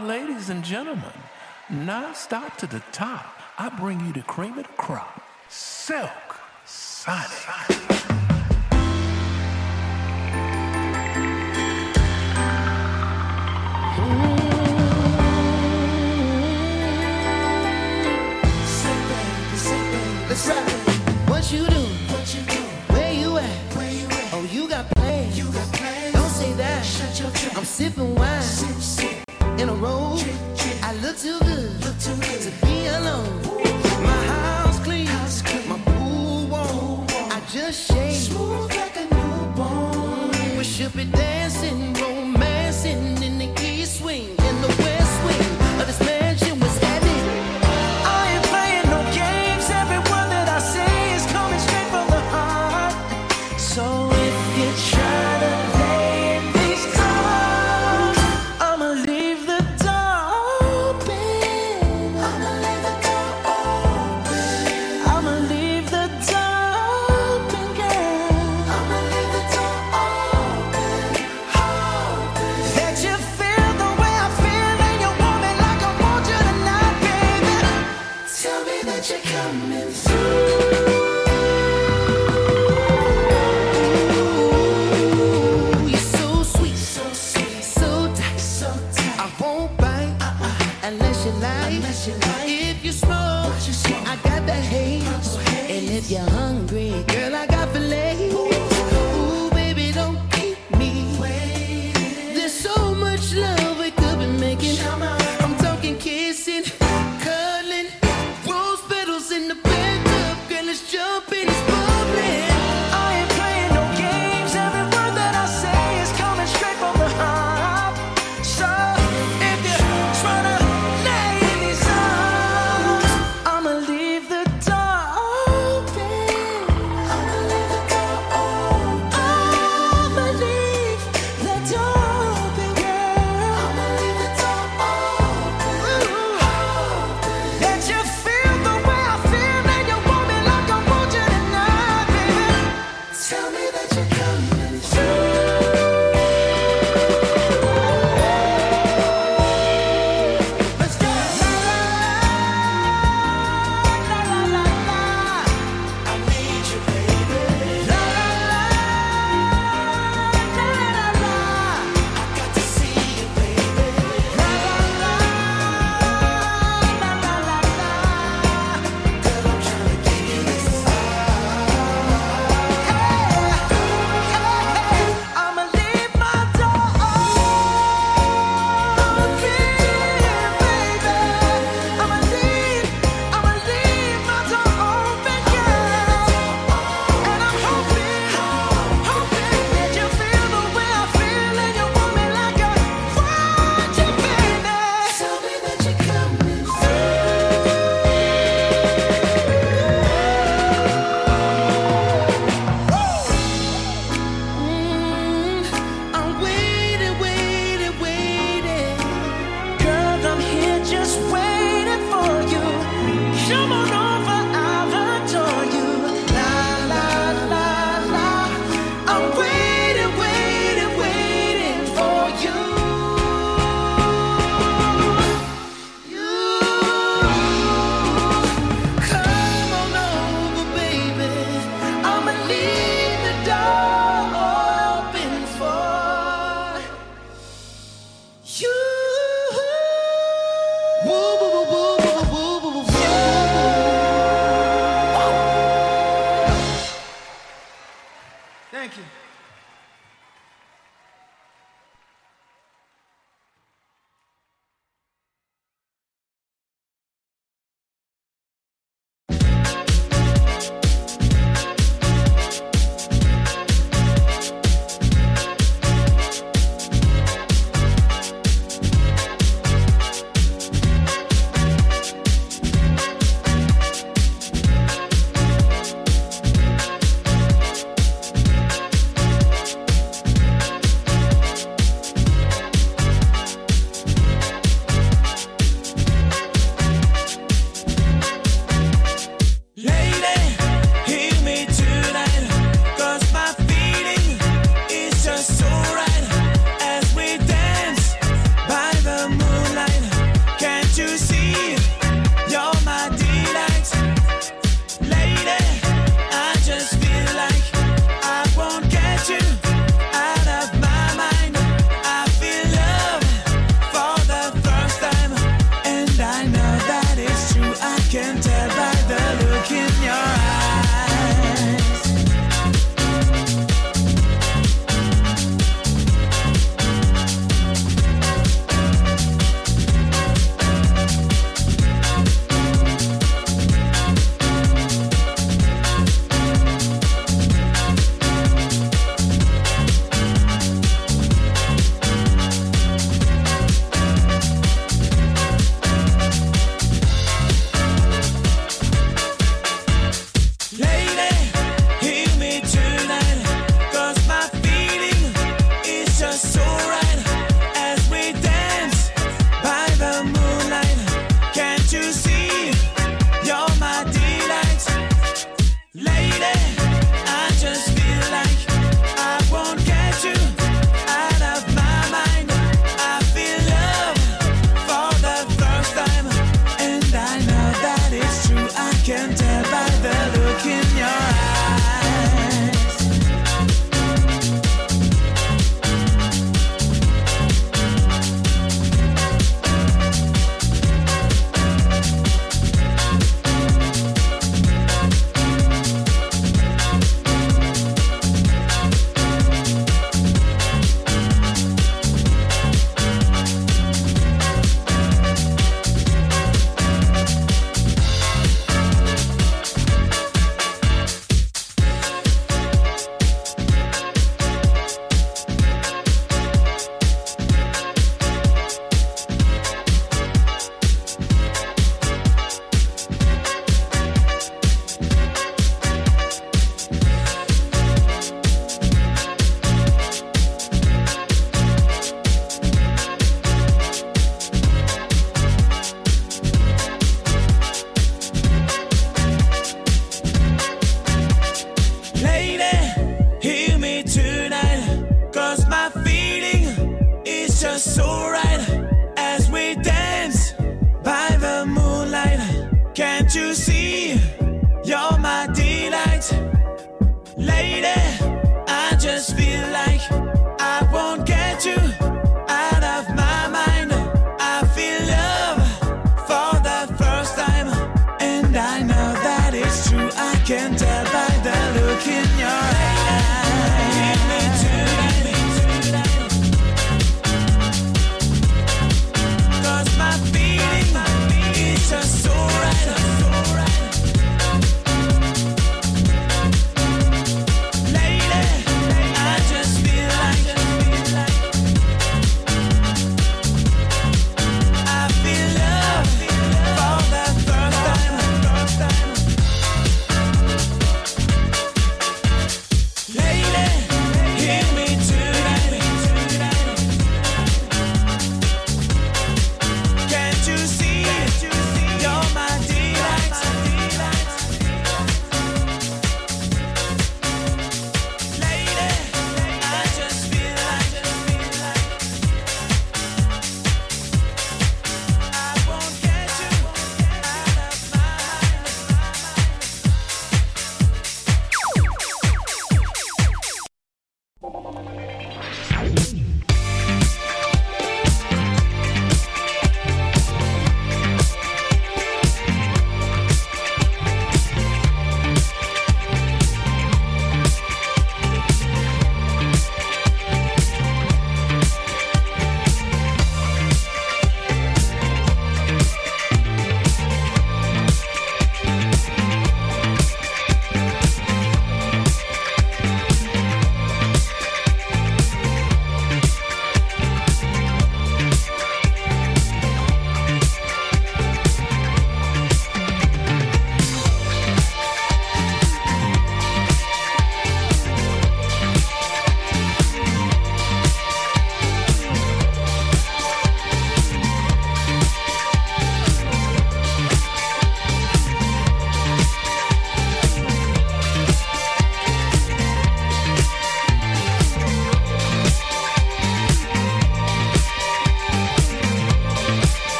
Now, ladies and gentlemen, now stop to the top. I bring you the cream of the crop. Silk Sonic. What you do? Where you at? Oh, you got plans. Don't say that. I'm sipping in a row. I look too good, look too good to be alone. My house clean, my pool warm. I just shake smooth like a newborn. We should be dancing, rolling.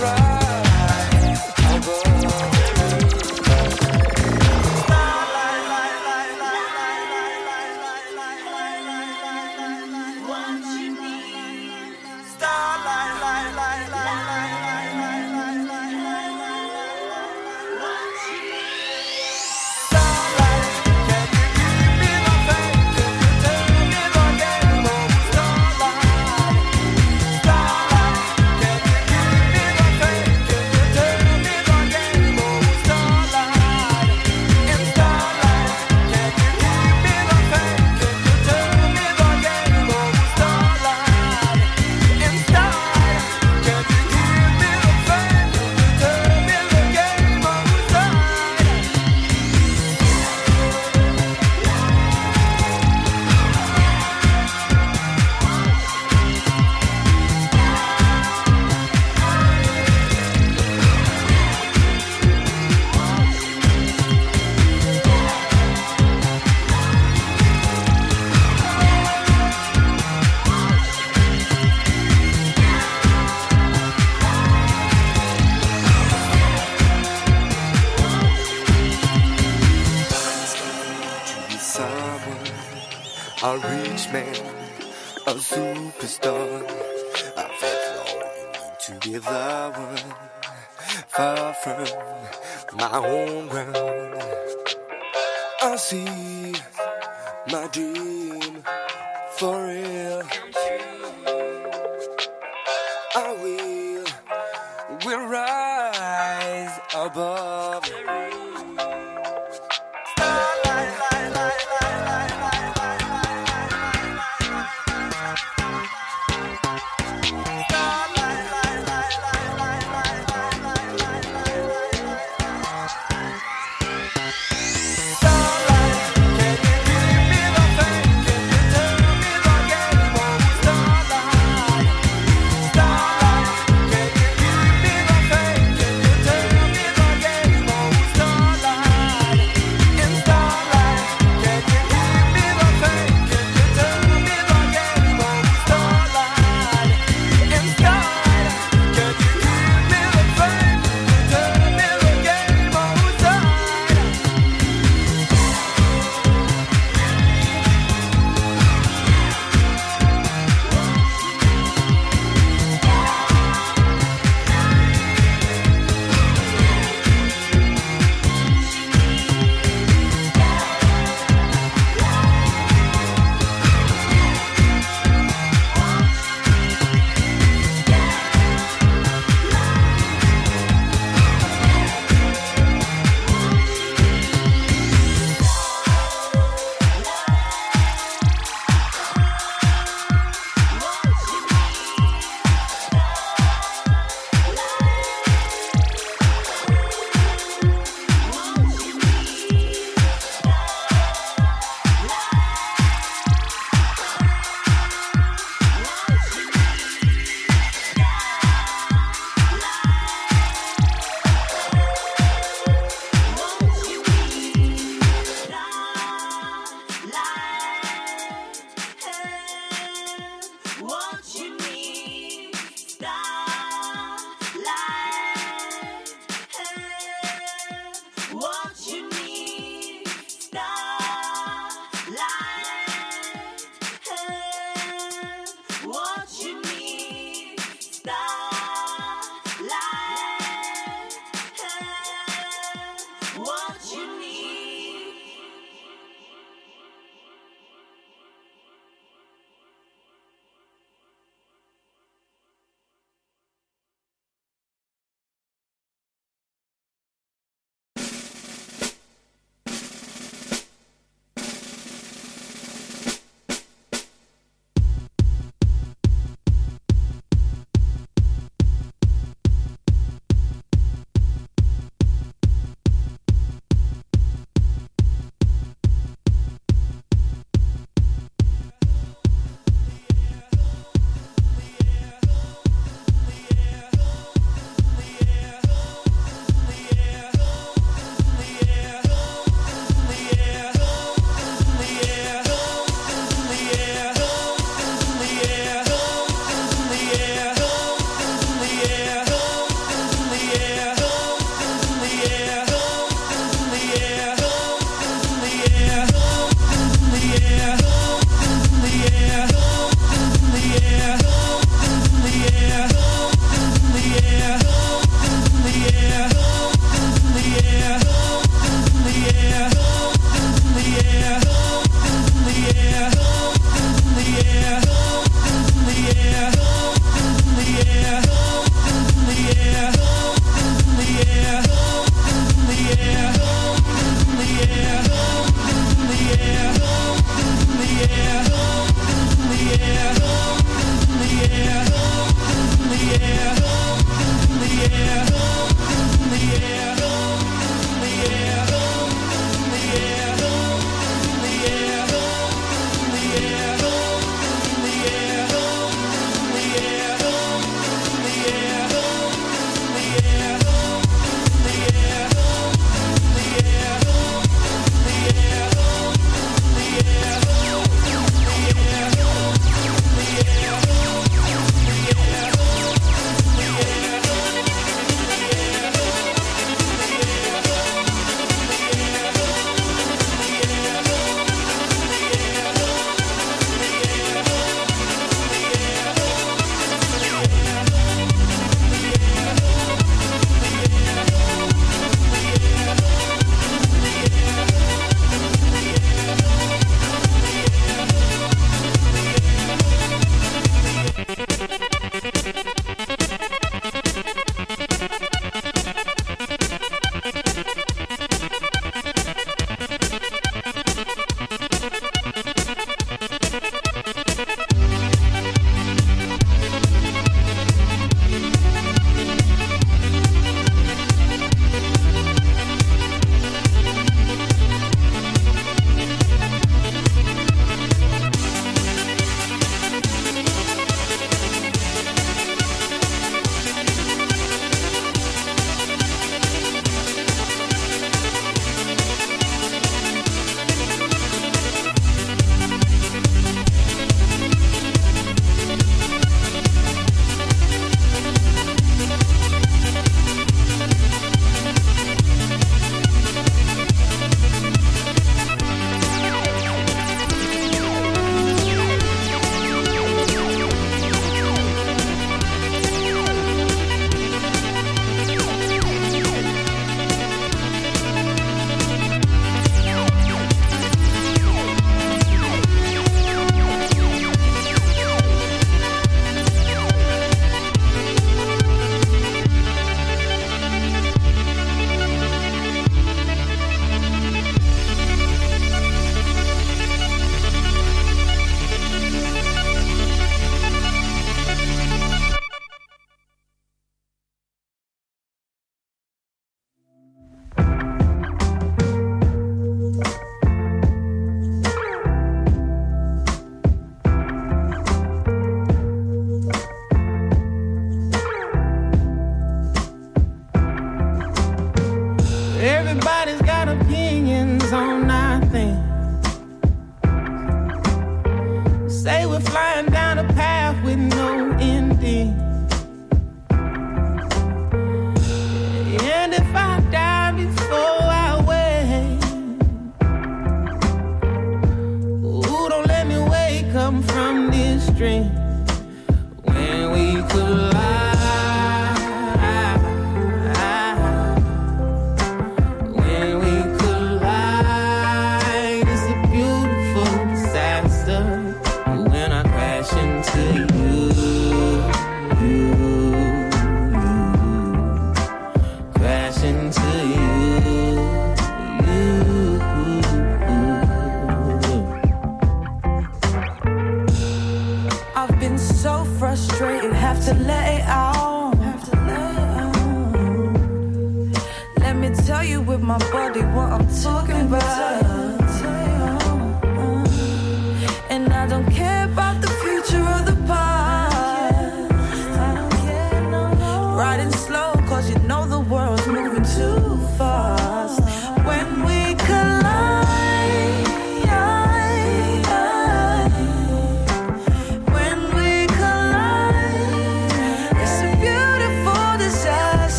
right.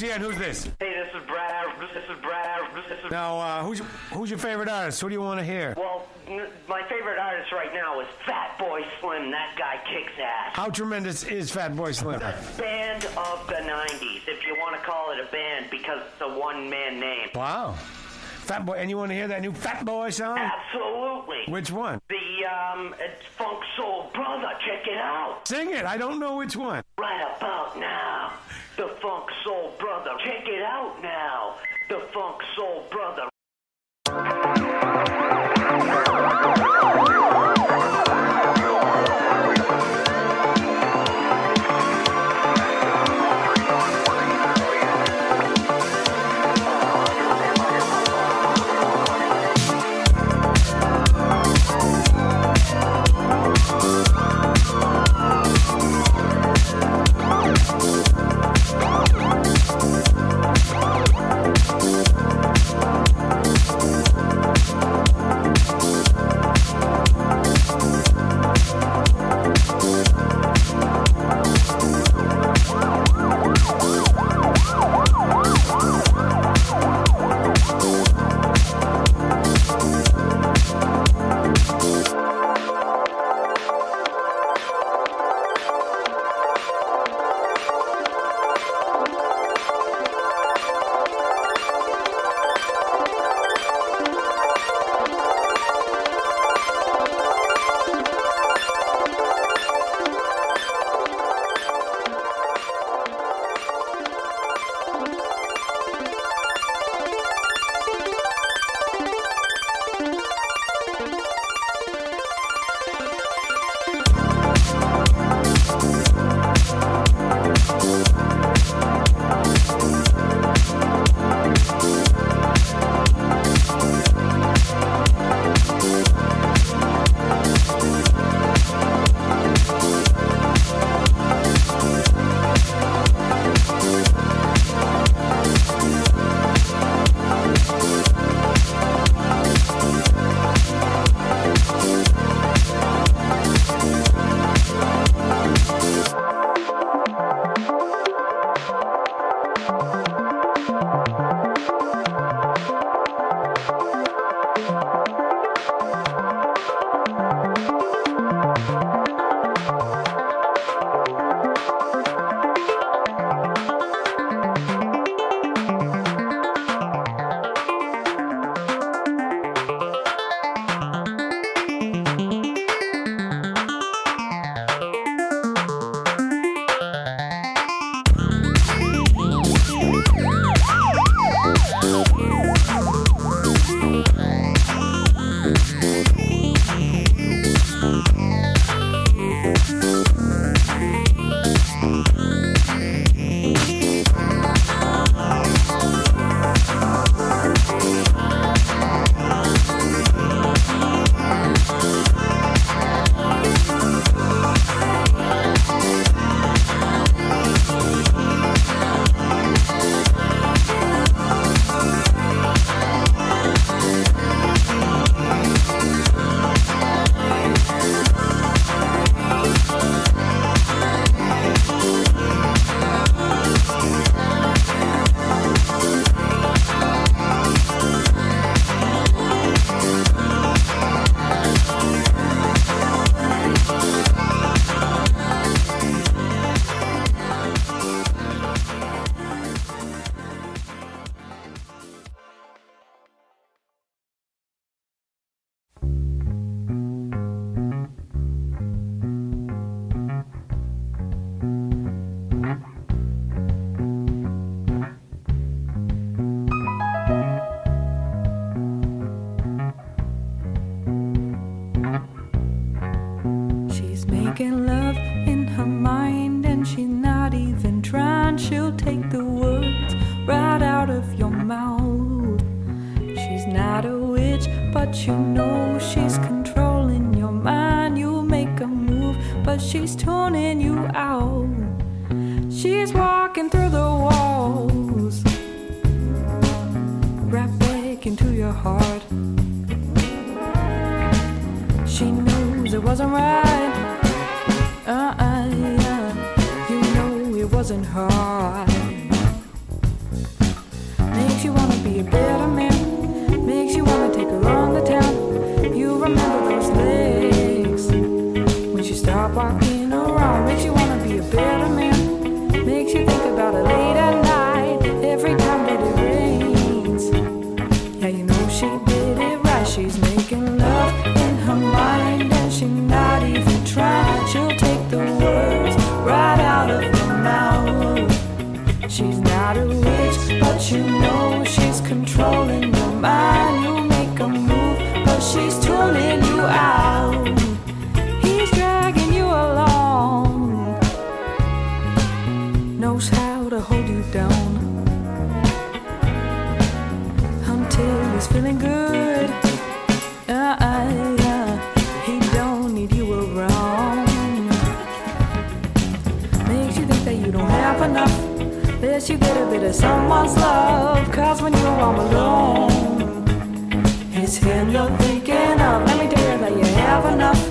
Who's this? Hey, this is Brad. This is Brad. This is. Now, uh, who's who's your favorite artist? Who do you want to hear? Well, my favorite artist right now is Fatboy Slim. That guy kicks ass. How tremendous is Fatboy Slim? Band of the 90s, if you want to call it a band, because it's a one man name. Wow. Fatboy, and you want to hear that new Fatboy song? Absolutely. Which one? The, um, it's Funk Soul Brother. Check it out. Sing it. I don't know which one. Right about now. The Funk Soul Brother. Check it out now. The Funk Soul Brother. But she's tuning you out. She's walking through the walls, right back into your heart. She knows it wasn't right. Uh bit of someone's love. Cause when you're all alone, it's him you're thinking of. Let me tell you that you have enough.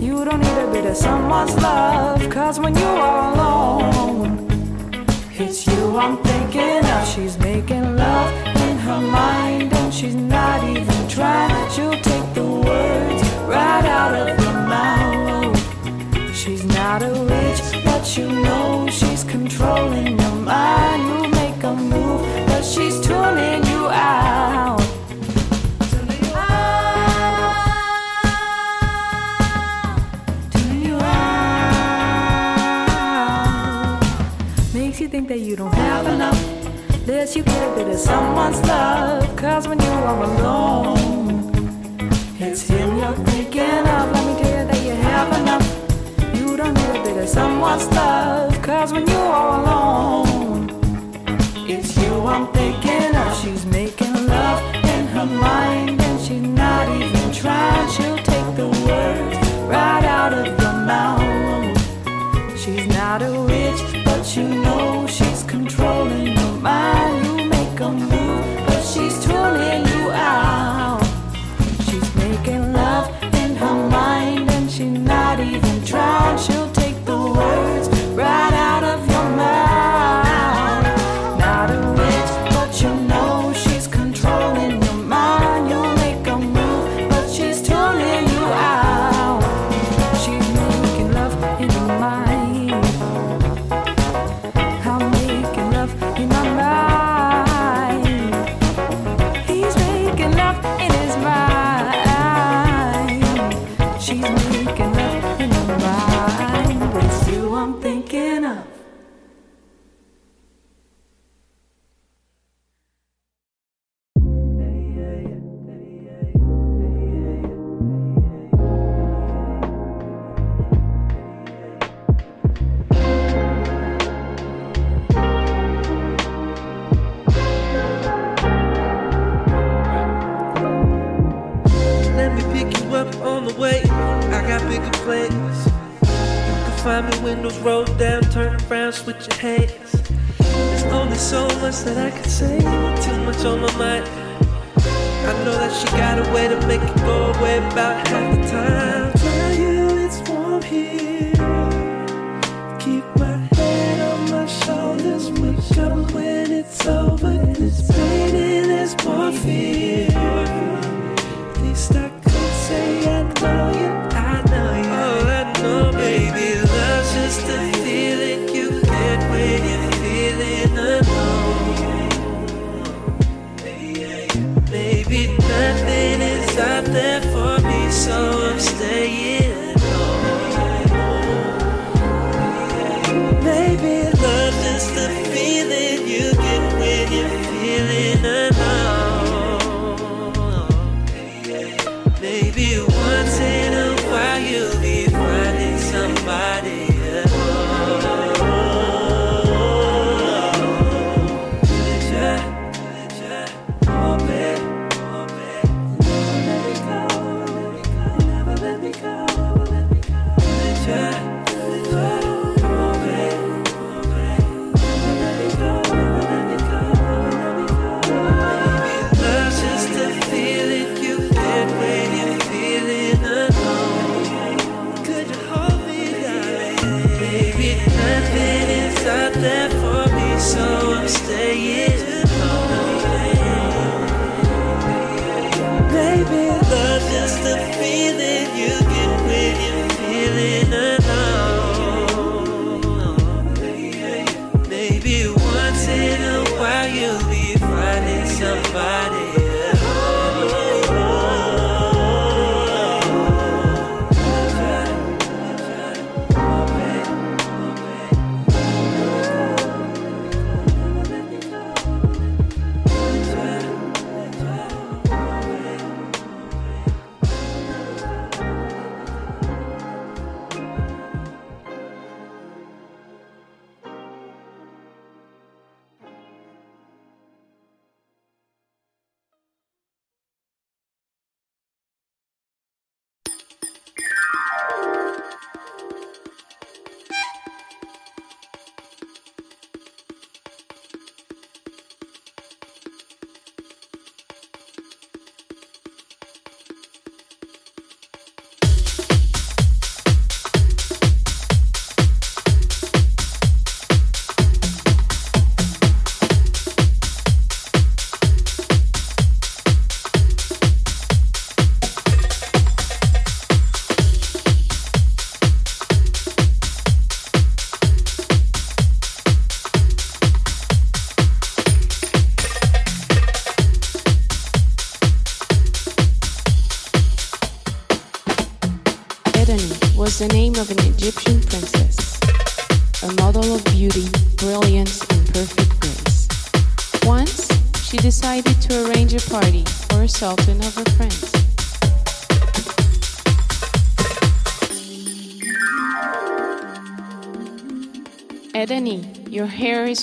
You don't need a bit of someone's love. Cause when you're all alone, it's you I'm thinking of. She's making love in her mind and she's not even trying. She'll take the words right out of your mouth. She's not a witch, but you know she's controlling your mind. She's tuning you out. You. Makes you think that you don't have enough. Lets you get a bit of someone's love. Cause when you're alone, it's him you're thinking of. Let me tell you that you have enough. You don't need a bit of someone's love. Cause when you're alone, it's you I'm thinking of. She's making love in her mind and she's not even trying. She'll take the words right out of your mouth. She's not a witch, but you know Me windows rolled down, turn around, switch your hands. There's only so much that I can say. Too much on my mind. I know that she got a way to make it go away about half the time. Tell you it's warm here. Keep my head on my shoulders. Wake up when it's over. This pain and there's more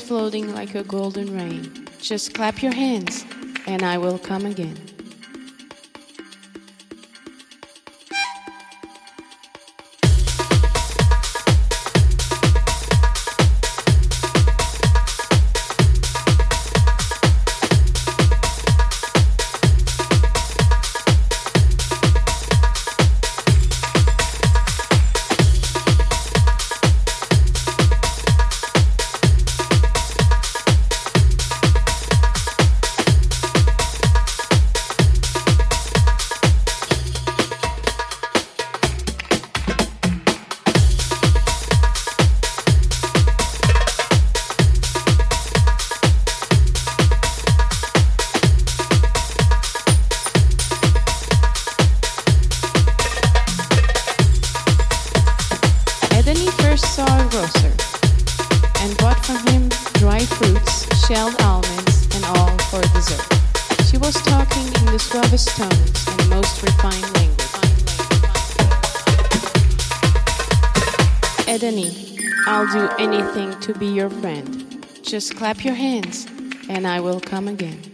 floating like a golden rain. Just clap your hands, and I will come again. just clap your hands and I will come again.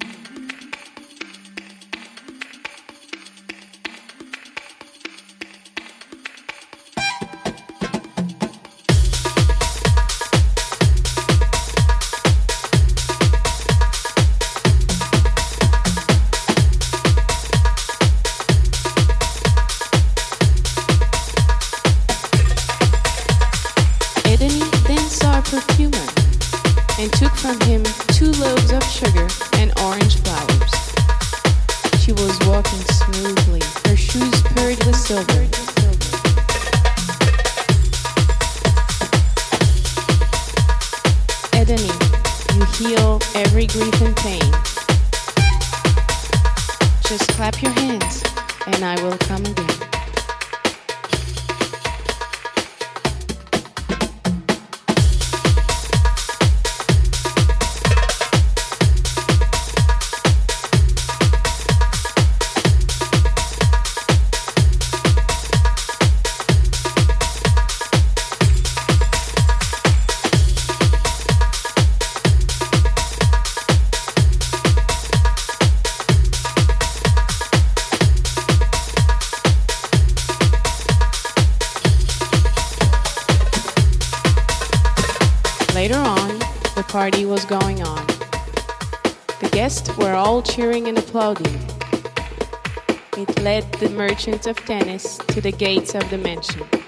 the merchants of Tennis to the gates of the mansion.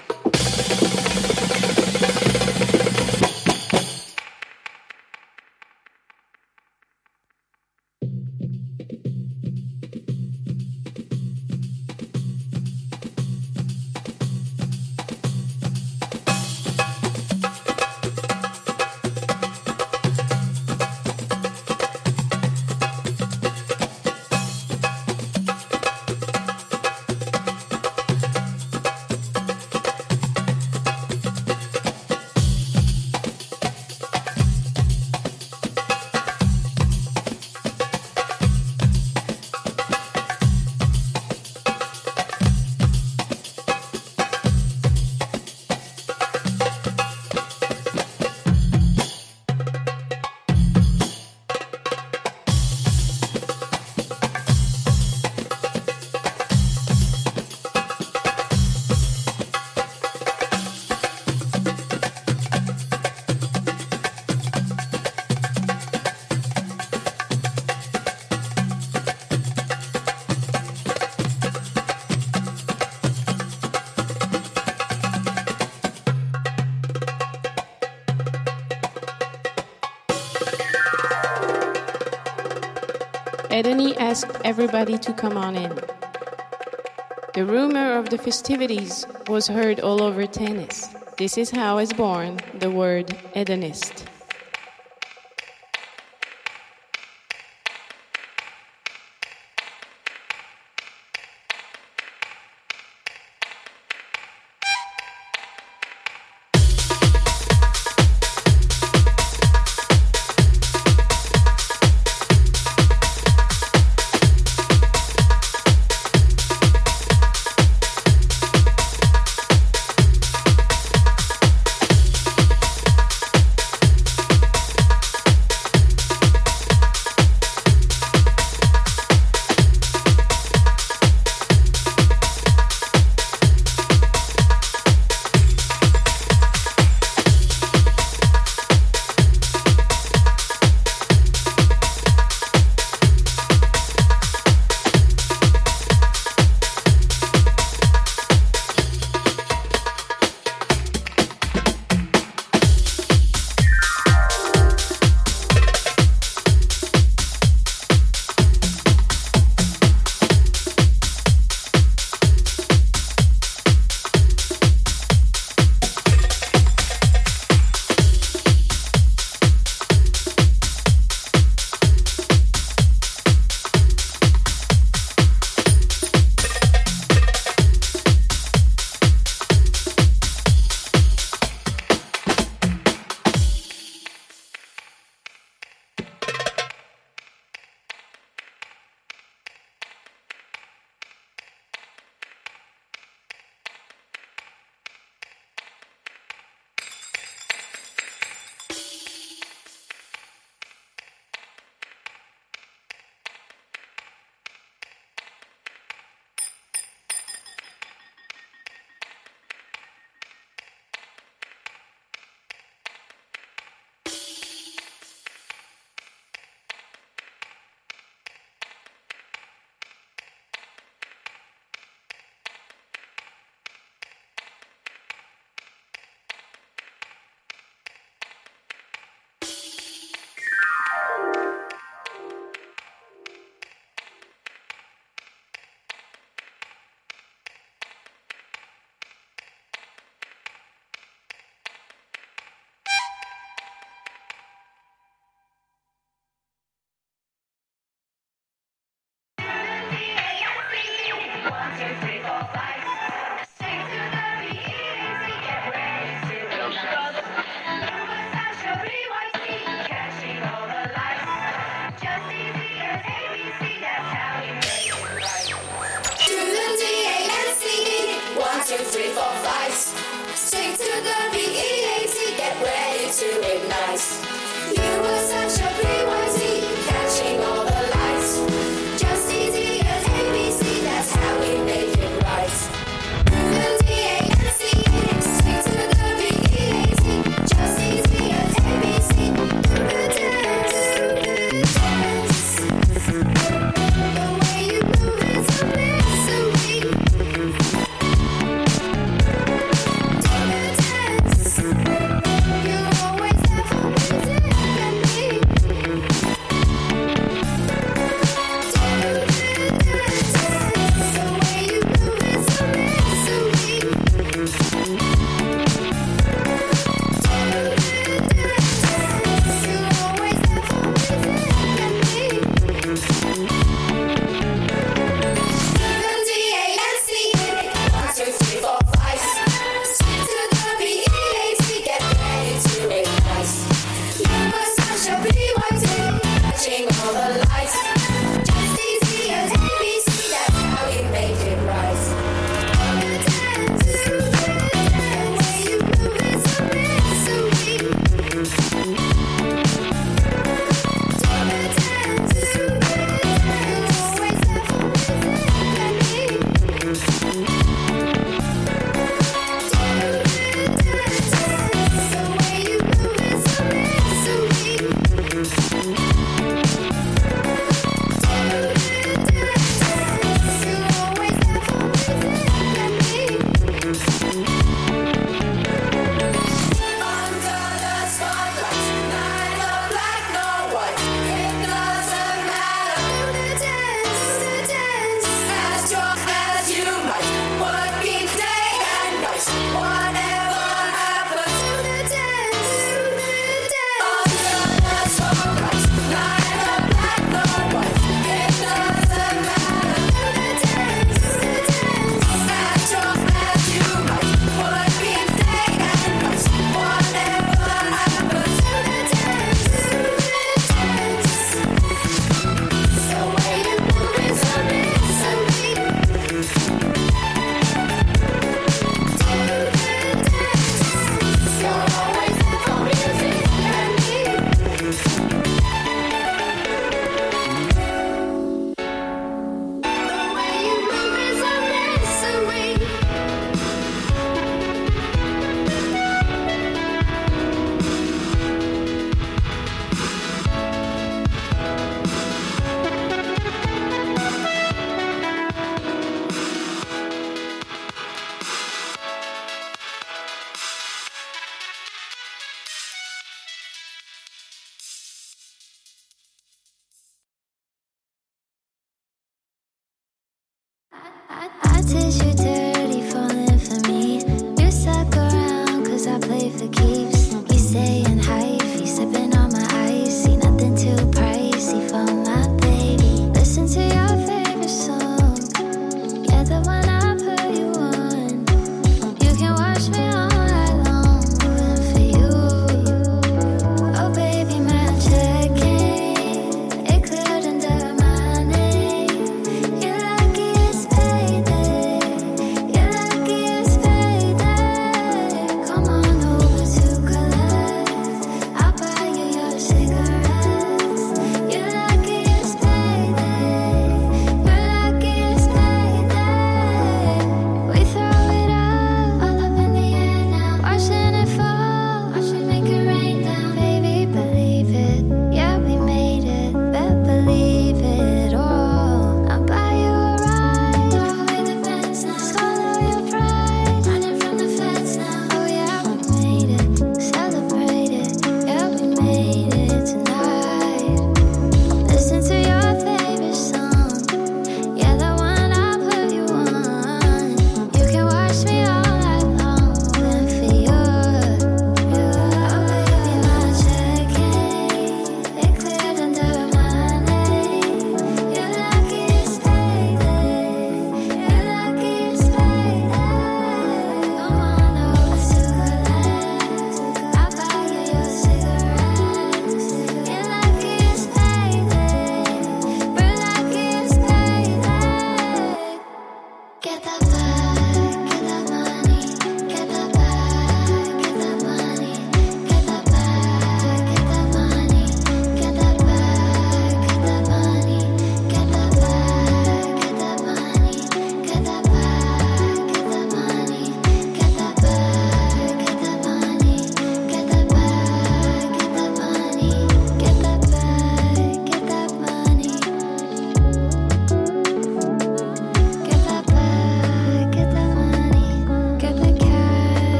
Edeni asked everybody to come on in. The rumor of the festivities was heard all over Tennis. This is how is born the word Edenist.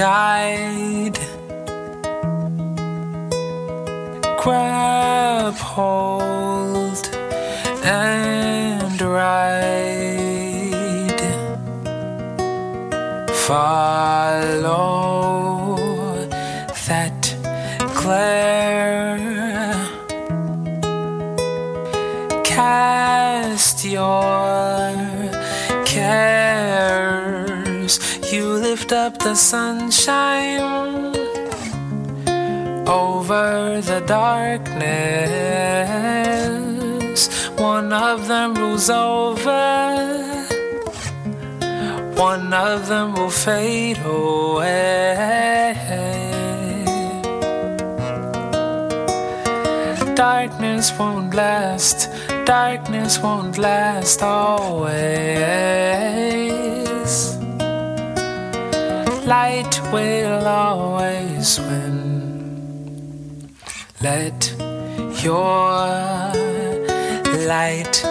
Guide. Grab hold and ride. Follow that glare. Cast your lift up the sunshine over the darkness. One of them rules over one of them will fade away. Darkness won't last, darkness won't last always. Light will always win. Let your light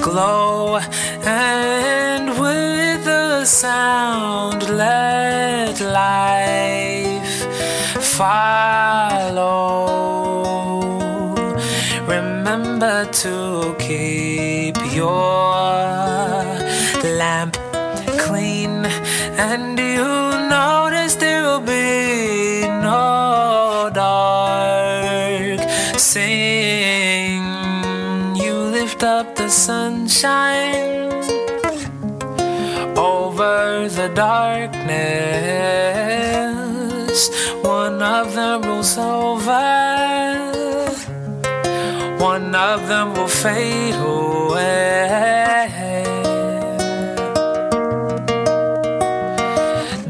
glow and with the sound let life follow remember to keep your lamp clean and you notice there'll be no dark sing you lift up the sunshine over the darkness. One of them rules over, one of them will fade away.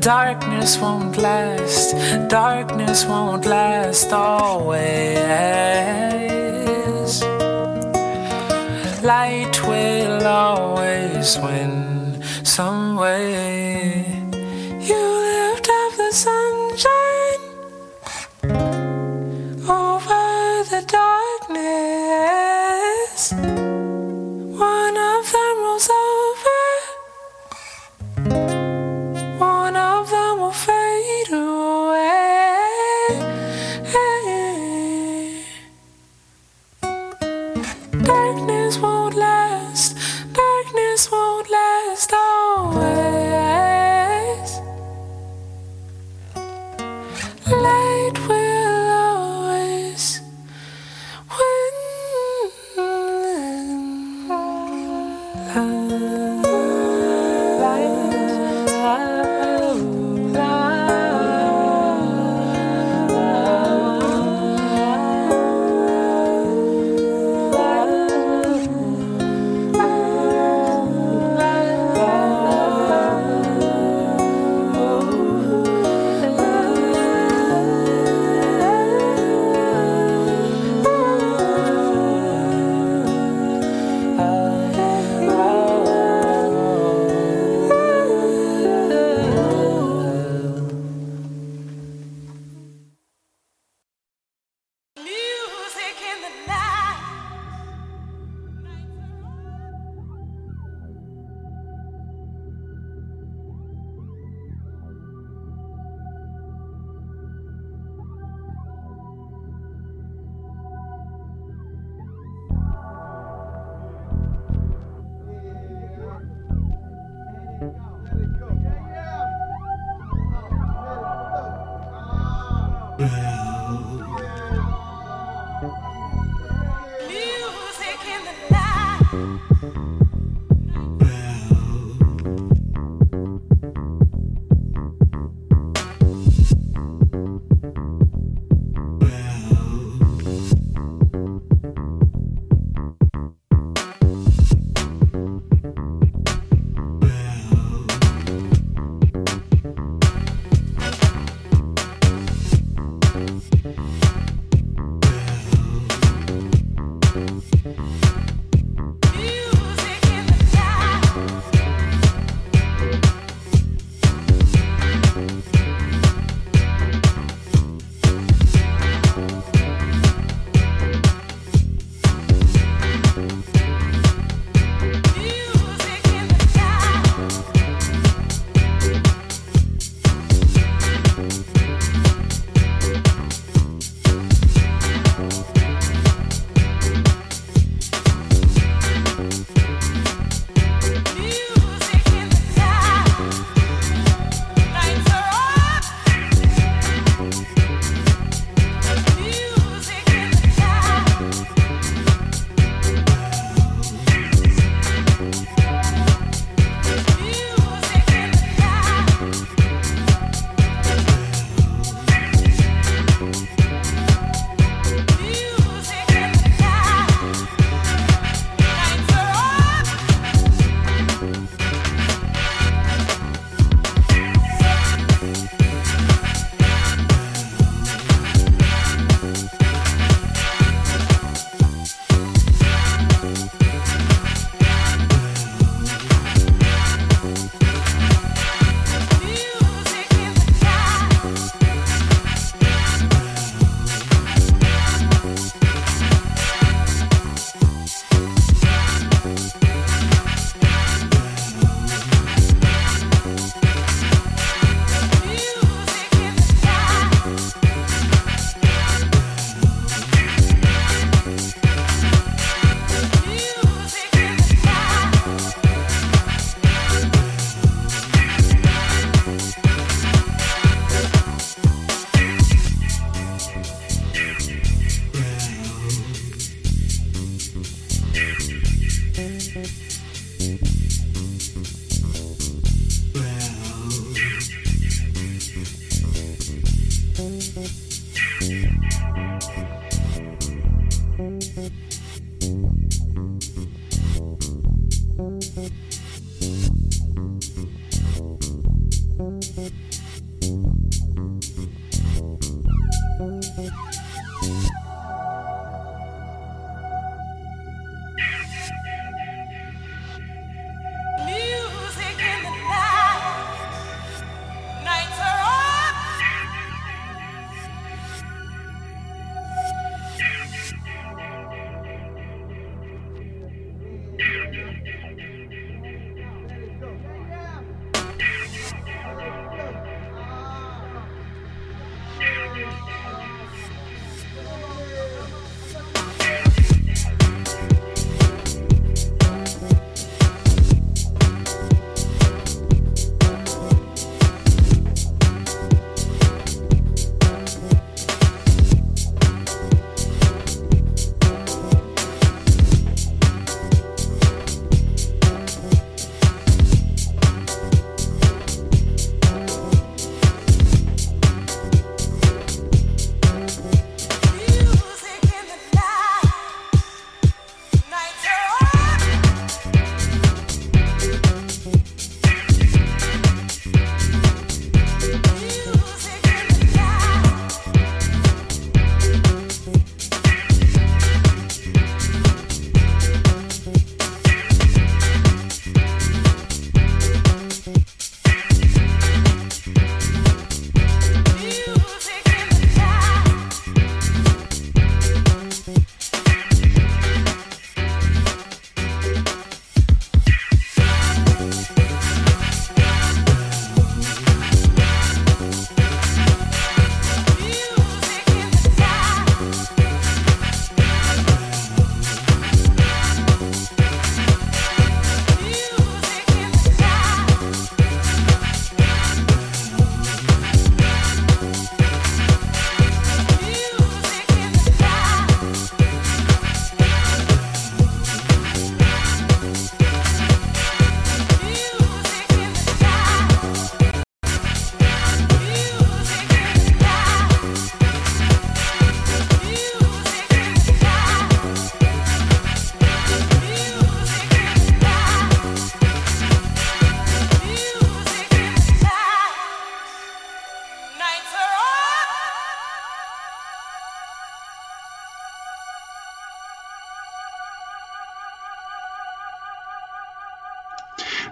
Darkness won't last, darkness won't last always. Light will always win some way. You lift up the sunshine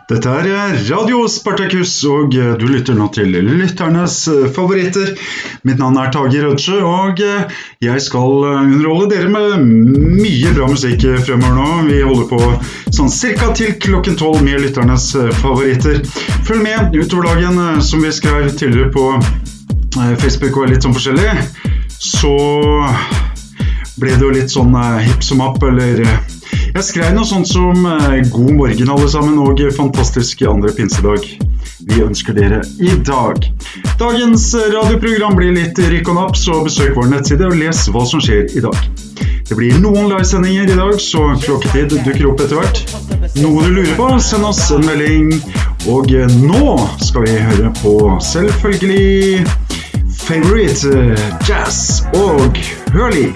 Dette er Radio Spartakus, og du lytter nå til lytternes favoritter. Mitt navn er Tage Rødsjø, og jeg skal underholde dere med mye bra musikk fremover nå. Vi holder på sånn cirka til klokken tolv med lytternes favoritter. Følg med utover dagen, som vi skrev tidligere på eh, Facebook og litt sånn forskjellig. Så ble det jo litt sånn hip som app, eller eh, jeg skrev noe sånt som eh, God morgen, alle sammen, og fantastisk andre pinsedag. Vi ønsker dere i dag. Dagens radioprogram blir litt rykk og napp, så besøk vår nettside og les hva som skjer i dag. Det blir noen livesendinger i dag, så klokketid dukker opp etter hvert. Noe du lurer på, send oss en melding. Og nå skal vi høre på selvfølgelig Favorite eh, Jazz og Hurley.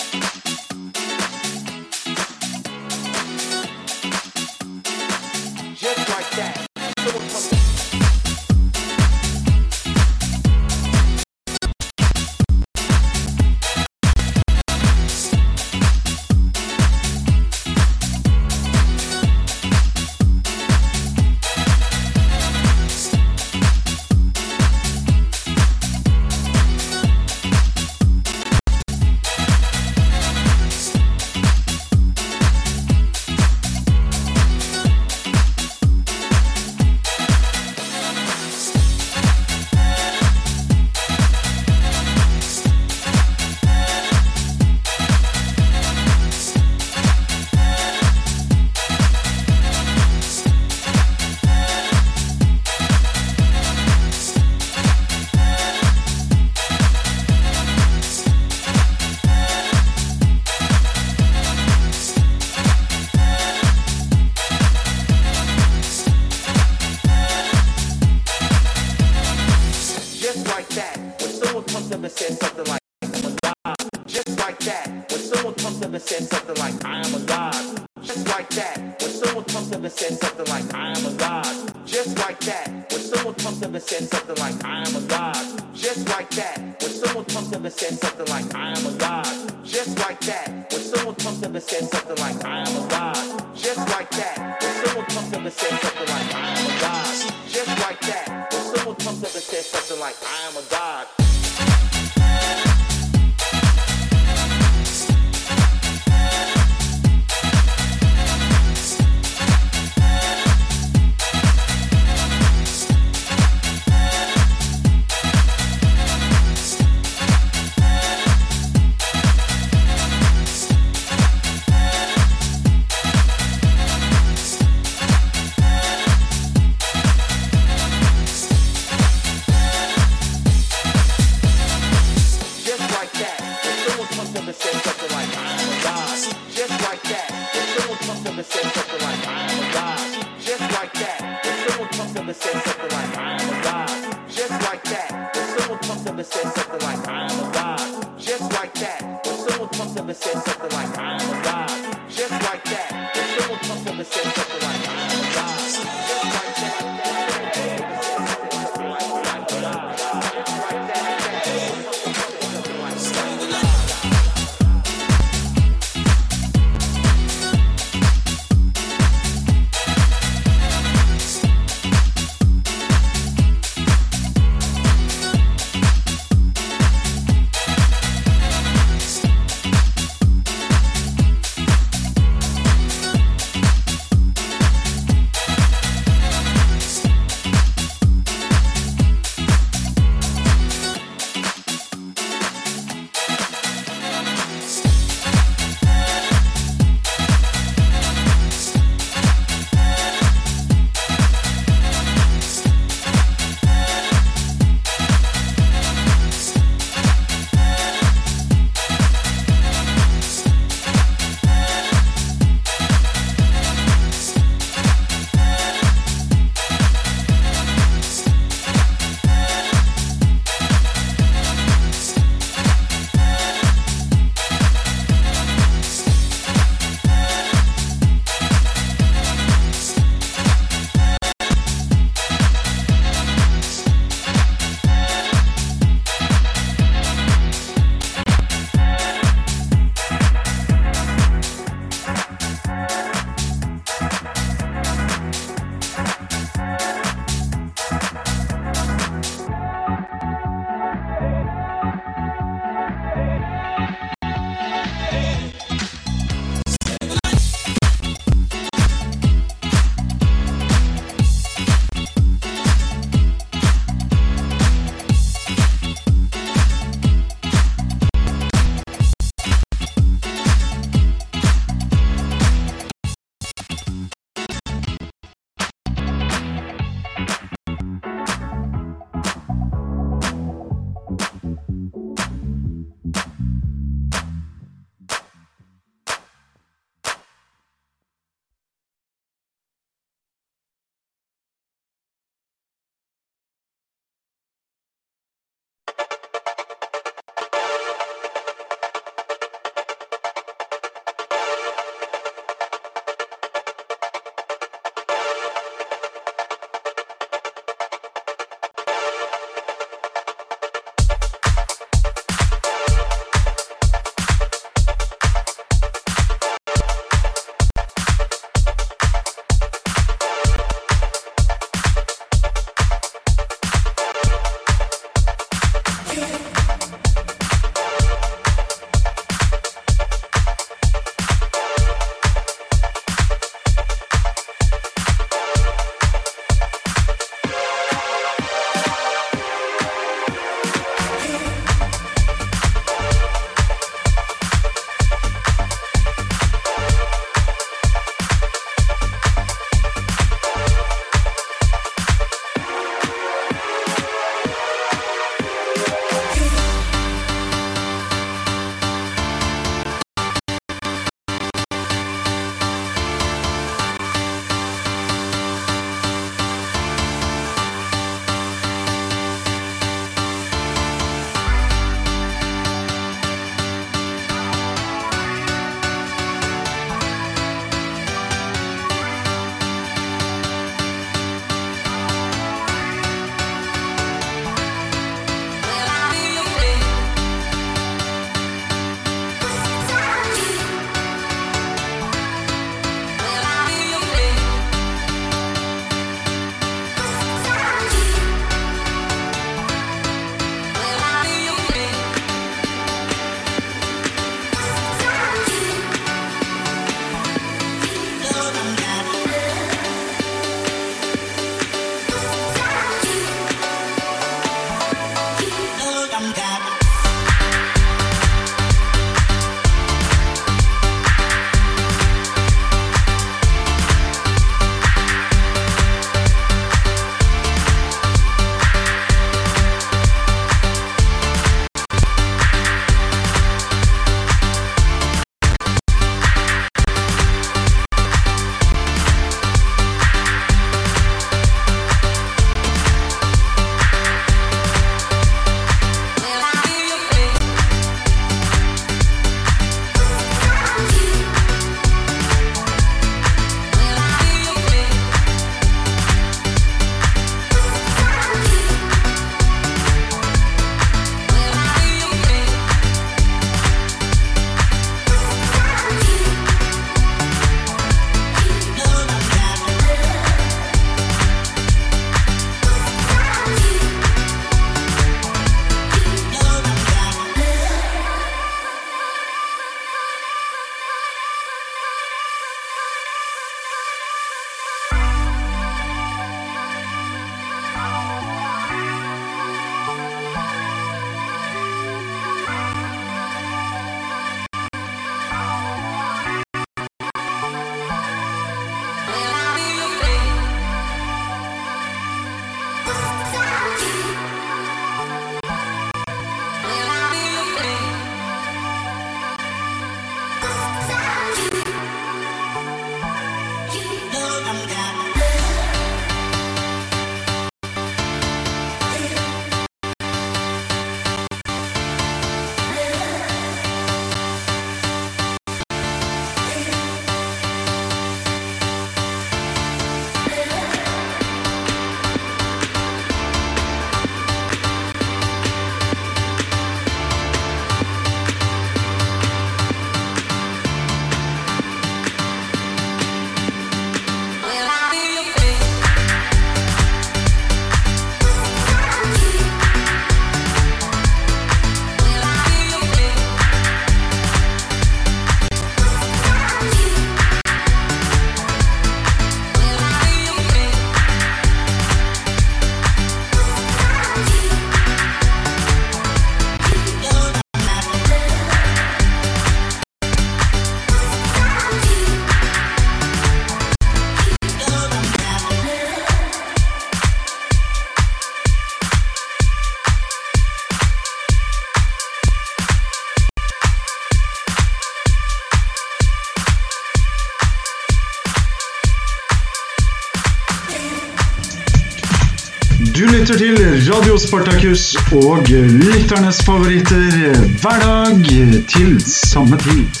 Lytter til Radio Spartakus og lytternes favoritter hver dag til samme tid.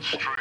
Live.